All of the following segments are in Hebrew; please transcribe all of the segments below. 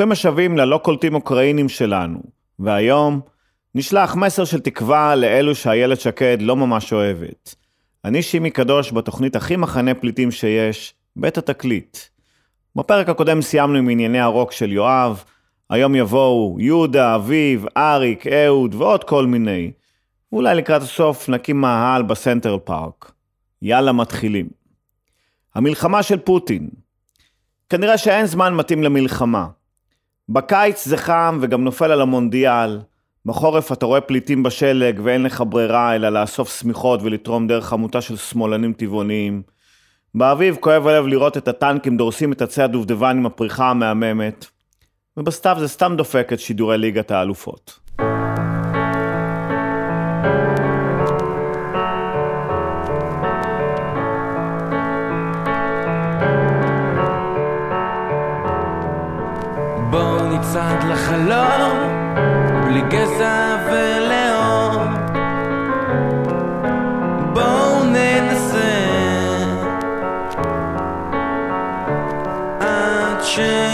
ברוכים השבים ללא קולטים אוקראינים שלנו, והיום נשלח מסר של תקווה לאלו שאיילת שקד לא ממש אוהבת. אני שימי קדוש בתוכנית הכי מחנה פליטים שיש, בית התקליט. בפרק הקודם סיימנו עם ענייני הרוק של יואב, היום יבואו יהודה, אביב, אריק, אהוד ועוד כל מיני. ואולי לקראת הסוף נקים מאהל בסנטרל פארק. יאללה מתחילים. המלחמה של פוטין. כנראה שאין זמן מתאים למלחמה. בקיץ זה חם וגם נופל על המונדיאל. בחורף אתה רואה פליטים בשלג ואין לך ברירה אלא לאסוף שמיכות ולתרום דרך עמותה של שמאלנים טבעוניים. באביב כואב הלב לראות את הטנקים דורסים את עצי הדובדבן עם הפריחה המהממת. ובסתיו זה סתם דופק את שידורי ליגת האלופות. בואו נצעד לחלום, בלי גזע ולאום. בואו ננסה עד שיהיה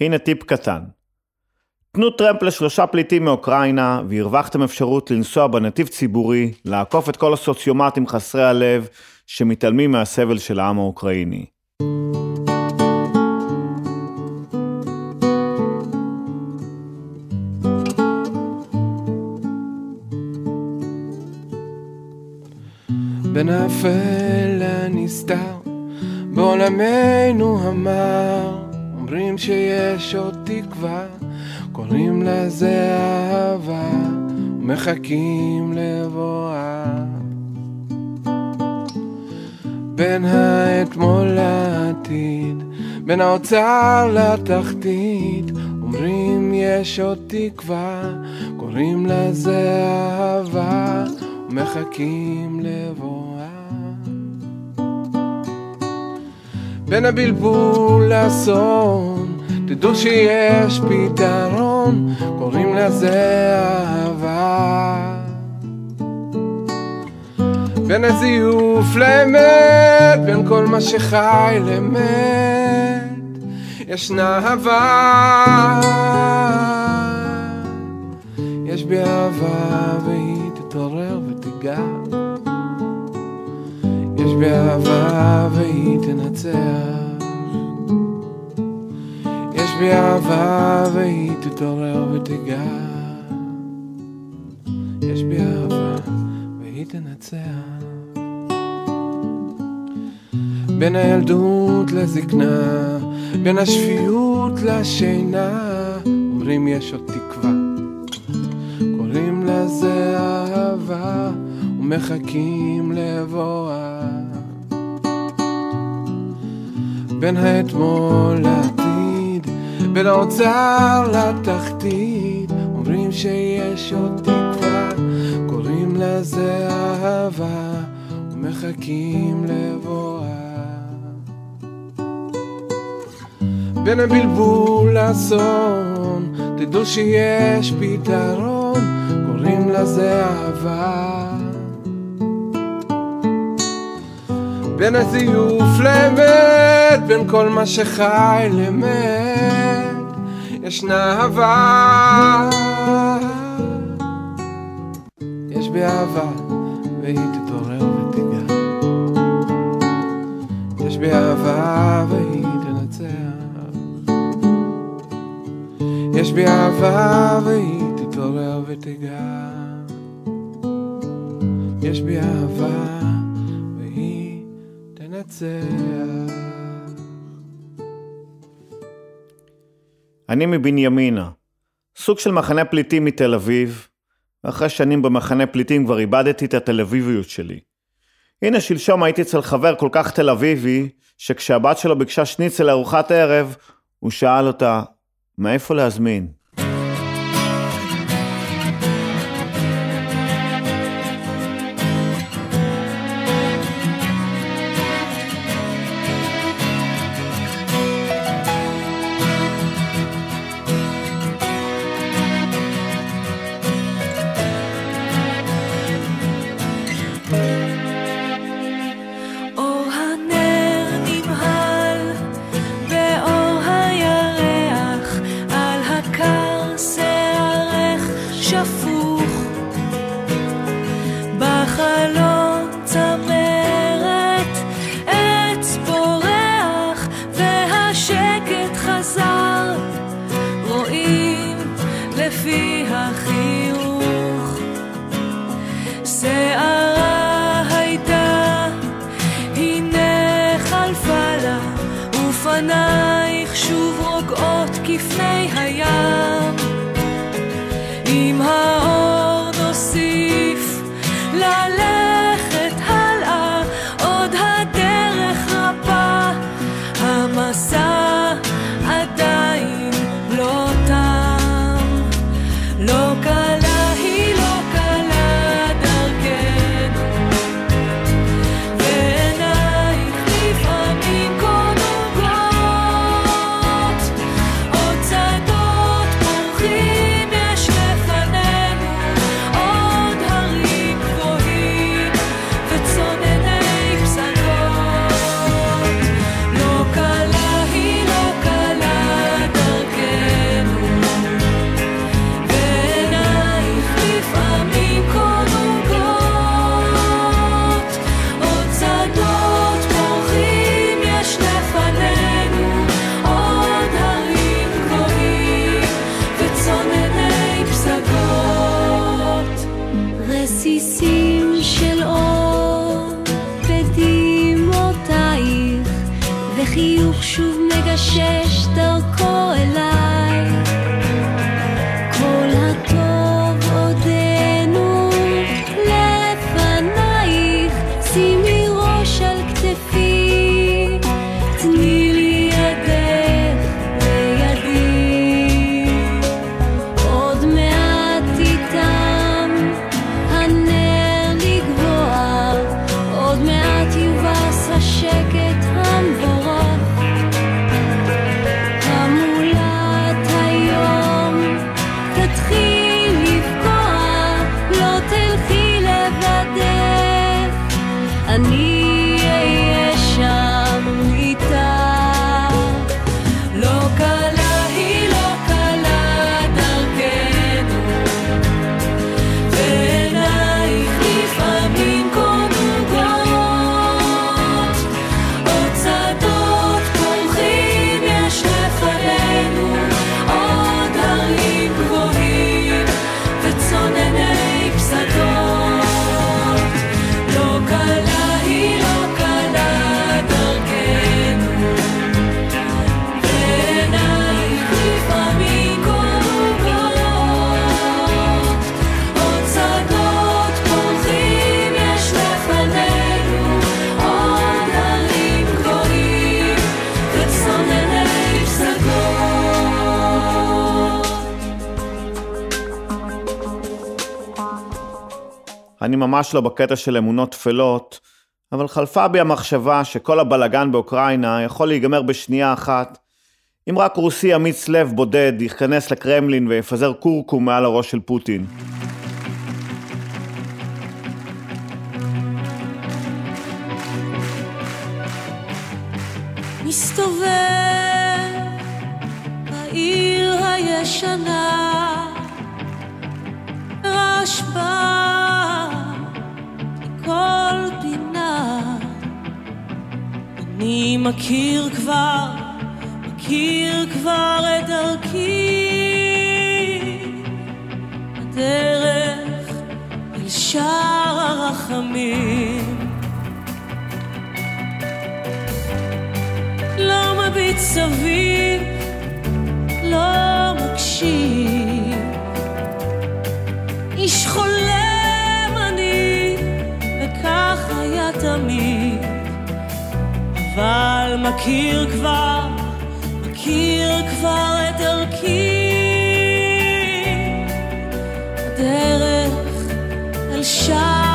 הנה טיפ קטן. תנו טרמפ לשלושה פליטים מאוקראינה, והרווחתם אפשרות לנסוע בנתיב ציבורי, לעקוף את כל הסוציומטים חסרי הלב שמתעלמים מהסבל של העם האוקראיני. בין האפל לנסתר, בעולמנו המר, אומרים שיש עוד תקווה, קוראים לזה אהבה, ומחכים לבואה. בין האתמול לעתיד, בין האוצר לתחתית, אומרים יש עוד תקווה, קוראים לזה אהבה, ומחכים לבואה. בין הבלבול לאסון, תדעו שיש פתרון, קוראים לזה אהבה. בין הזיוף לאמת, בין כל מה שחי למת, ישנה אהבה. יש בי אהבה והיא תתעורר ותיגע. יש בי אהבה יש בי אהבה והיא תתעורר ותיגע. יש בי אהבה והיא תנצח. בין הילדות לזקנה, בין השפיות לשינה, אומרים יש עוד תקווה. קוראים לזה אהבה, ומחכים לבואה. בין האתמול לעתיד, בין האוצר לתחתית, אומרים שיש עוד תקווה, קוראים לזה אהבה, ומחכים לבואה. בין הבלבול לאסון, תדעו שיש פתרון, קוראים לזה אהבה. בין הזיוף לאמת, בין כל מה שחי למת, ישנה אהבה. יש בי אהבה, והיא תתעורר ותיגע. יש בי אהבה, והיא תנצח. יש בי אהבה, והיא תתעורר ותיגע. יש בי אהבה, תנצח. אני מבנימינה, סוג של מחנה פליטים מתל אביב, ואחרי שנים במחנה פליטים כבר איבדתי את התל אביביות שלי. הנה שלשום הייתי אצל חבר כל כך תל אביבי, שכשהבת שלו ביקשה שניצל לארוחת ערב, הוא שאל אותה, מאיפה להזמין? ופנייך שוב רוגעות כפני הים. עם האור נוסיף ללכת אני ממש לא בקטע של אמונות טפלות, אבל חלפה בי המחשבה שכל הבלגן באוקראינה יכול להיגמר בשנייה אחת, אם רק רוסי אמיץ לב בודד ייכנס לקרמלין ויפזר קורקום מעל הראש של פוטין. מסתובב בעיר הישנה, רעש בא מכל פינה. אני מכיר כבר, מכיר כבר את דרכי, הדרך אל שער הרחמים. לא מביט סביב, לא מקשיב. איש חולם אני, וכך היה תמיד. אבל מכיר כבר, מכיר כבר את דרכי. הדרך אל שער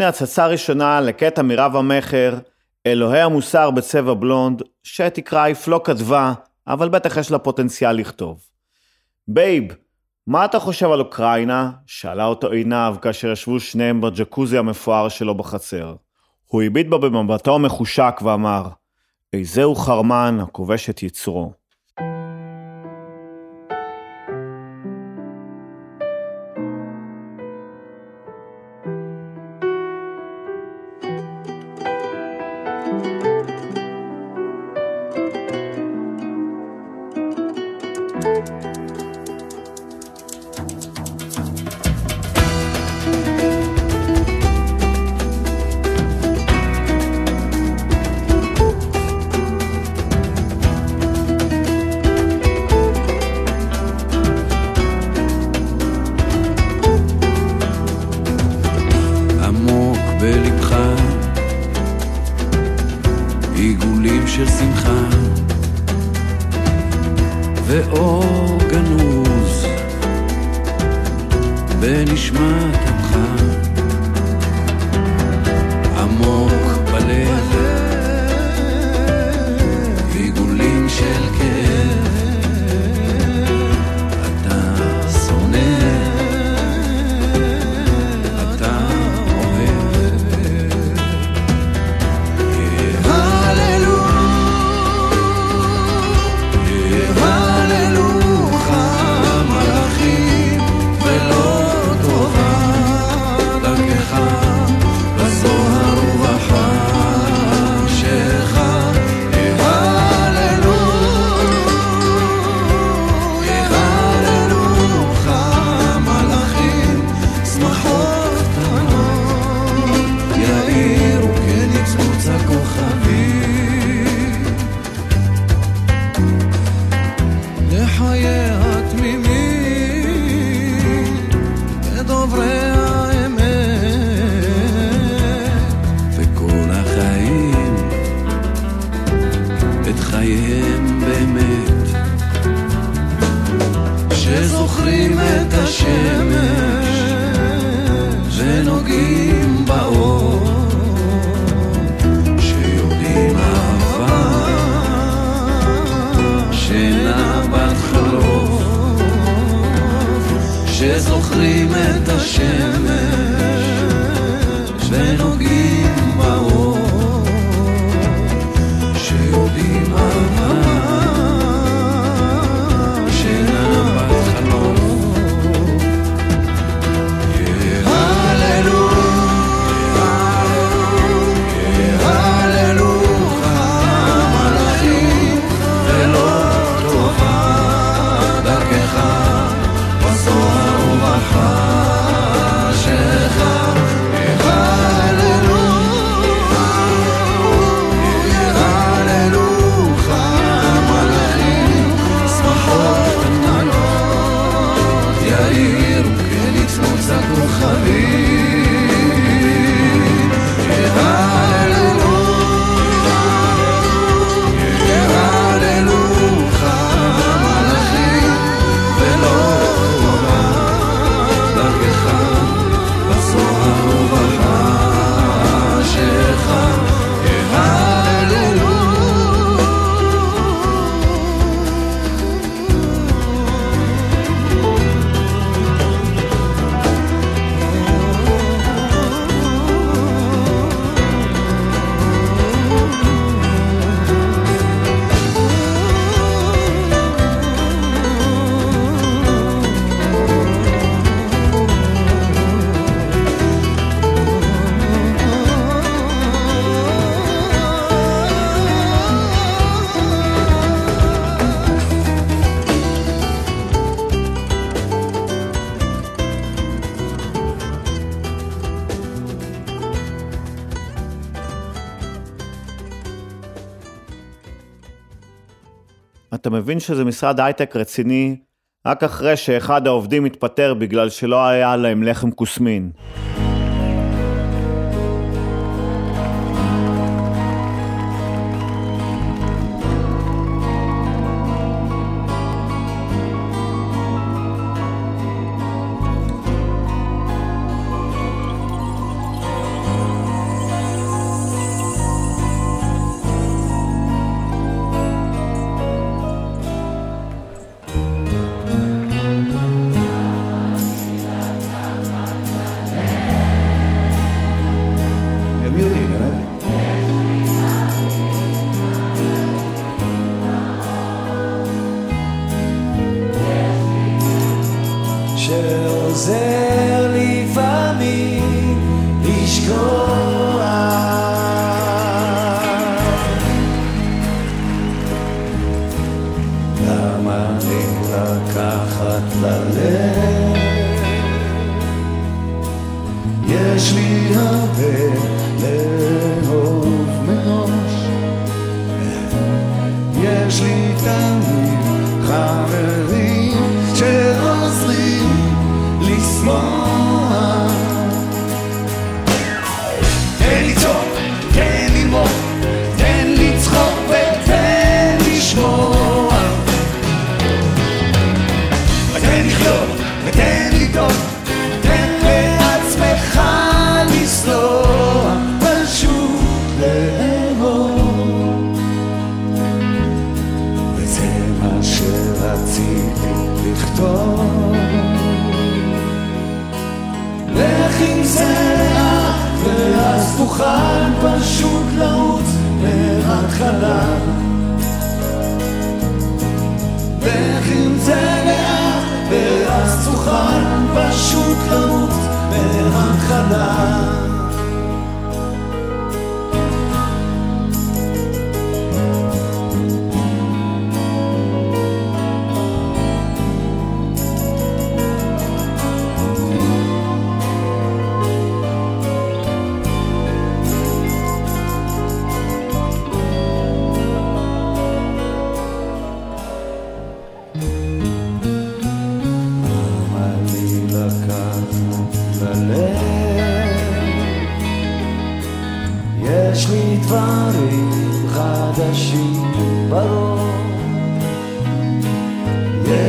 הנה הצצה ראשונה לקטע מרב המכר, אלוהי המוסר בצבע בלונד, שתקרא אף לא כתבה, אבל בטח יש לה פוטנציאל לכתוב. babe, מה אתה חושב על אוקראינה? שאלה אותו עינב כאשר ישבו שניהם בג'קוזי המפואר שלו בחצר. הוא הביט בה במבטו המחושק ואמר, איזהו חרמן הכובש את יצרו. אתה מבין שזה משרד הייטק רציני רק אחרי שאחד העובדים התפטר בגלל שלא היה להם לחם כוסמין. vão.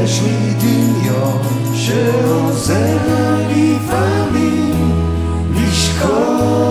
יש לי דמיון שעוזר לפעמים לשכוח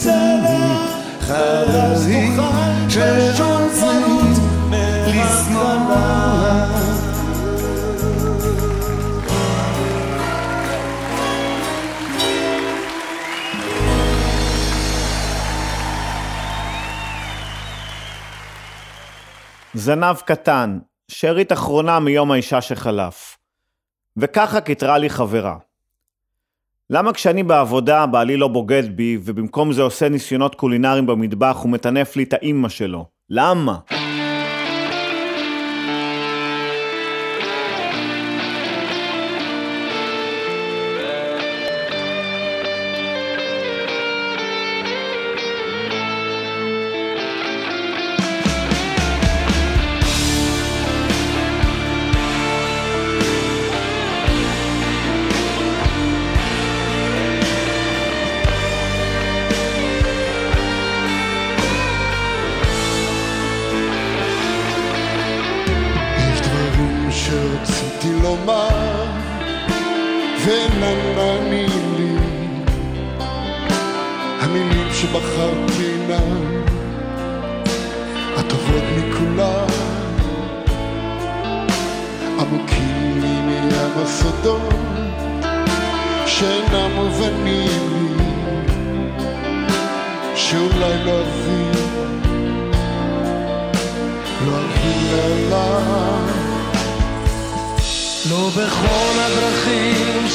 יש לי צלם חלזים שעוזרים לשמאלה זנב קטן, שארית אחרונה מיום האישה שחלף. וככה קיטרה לי חברה. למה כשאני בעבודה בעלי לא בוגד בי, ובמקום זה עושה ניסיונות קולינריים במטבח ומטנף לי את האימא שלו? למה?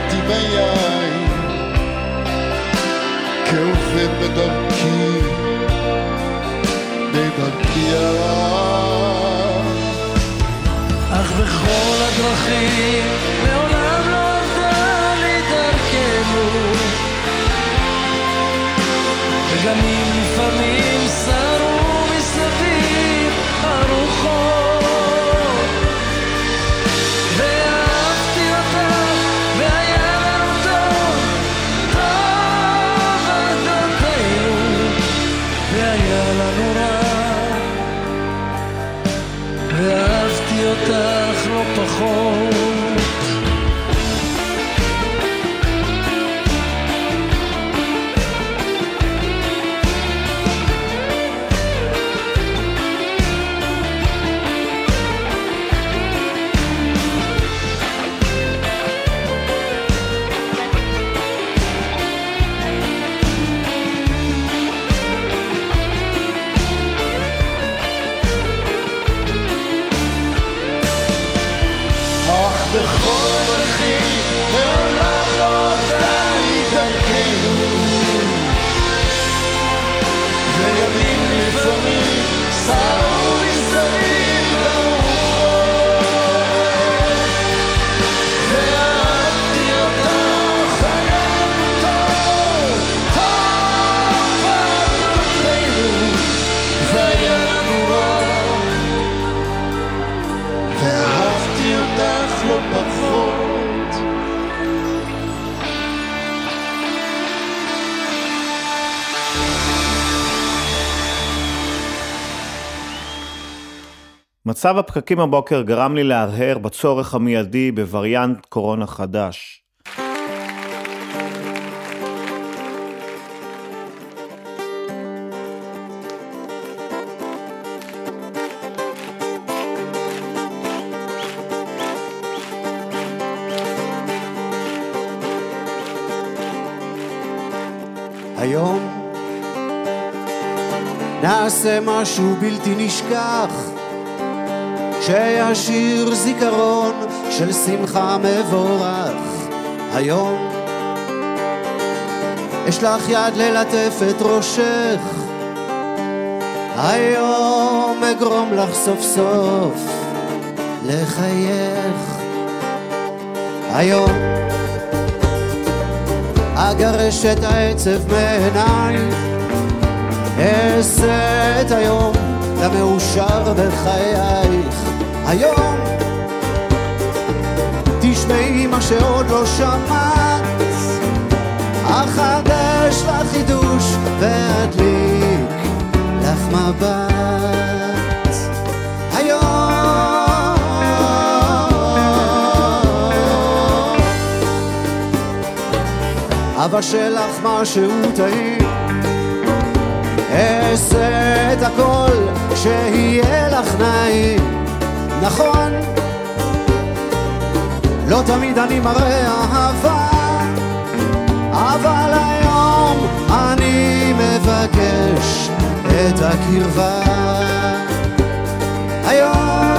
שהטבעתי ביין כעובד בדרכי בדרכי הרעה אך בכל הדרכים מצב הפקקים הבוקר גרם לי להרהר בצורך המיידי בווריאנט קורונה חדש. היום נעשה משהו בלתי נשכח שישאיר זיכרון של שמחה מבורך. היום אשלח יד ללטף את ראשך. היום אגרום לך סוף סוף לחייך. היום אגרש את העצב מעיניי. אעשה את היום למאושר בחייך היום. תשמעי מה שעוד לא שמעת. אחדש לך חידוש לך מבט. היום. אבשל לך משהו טעים. אעשה את הכל שיהיה לך נעים נכון, לא תמיד אני מראה אהבה, אבל היום אני מבקש את הקרבה. היום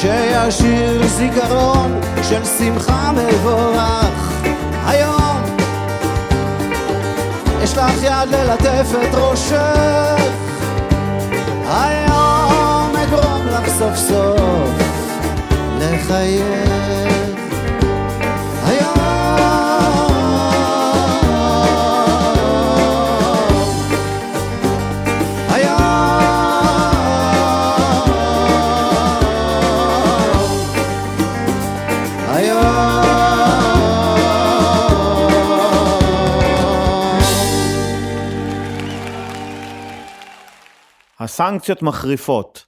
שישאיר זיכרון של שמחה מבורך. היום יש לך יד ללטף את ראשך. היום אגרום לך סוף סוף לחייך הסנקציות מחריפות.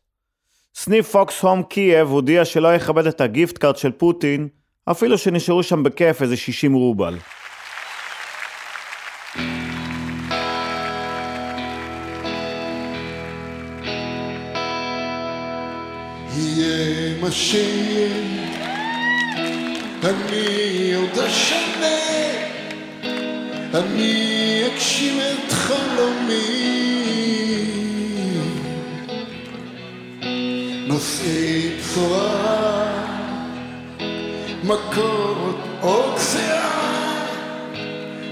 סניף פוקס הום קייב הודיע שלא יכבד את הגיפט קארט של פוטין, אפילו שנשארו שם בכיף איזה 60 רובל. יהיה מה שיהיה, אני עוד אשנה, אני אגשים את חלומי. נושאי בשורה, מכות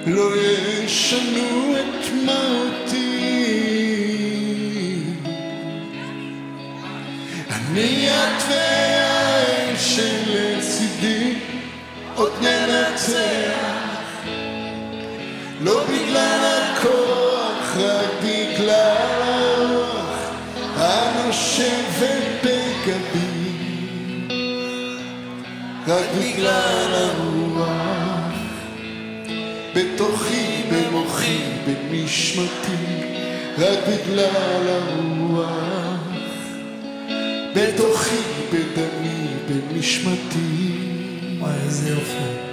לא ישנו את מהותי. אני את והאש שלצידי עוד ננצח רק בגלל הרוח בתוכי, במוחי, בנשמתי רק בגלל הרוח בתוכי, בדמי, בנשמתי. וואי, איזה יופי.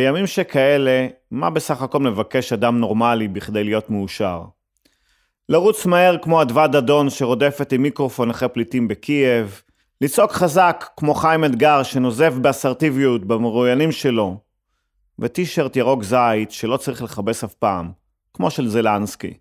בימים שכאלה, מה בסך הכל מבקש אדם נורמלי בכדי להיות מאושר? לרוץ מהר כמו אדוות דדון שרודפת עם מיקרופון אחרי פליטים בקייב, לצעוק חזק כמו חיים אתגר שנוזף באסרטיביות במרואיינים שלו, וטישרט ירוק זית שלא צריך לכבס אף פעם, כמו של זלנסקי.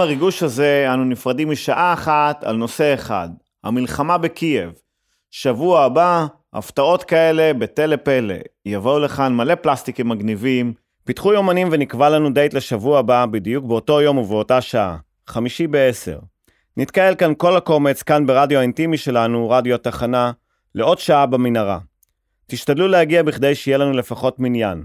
הריגוש הזה אנו נפרדים משעה אחת על נושא אחד, המלחמה בקייב. שבוע הבא, הפתעות כאלה בתל פלא. יבואו לכאן מלא פלסטיקים מגניבים. פיתחו יומנים ונקבע לנו דייט לשבוע הבא, בדיוק באותו יום ובאותה שעה. חמישי בעשר. נתקהל כאן כל הקומץ, כאן ברדיו האינטימי שלנו, רדיו התחנה, לעוד שעה במנהרה. תשתדלו להגיע בכדי שיהיה לנו לפחות מניין.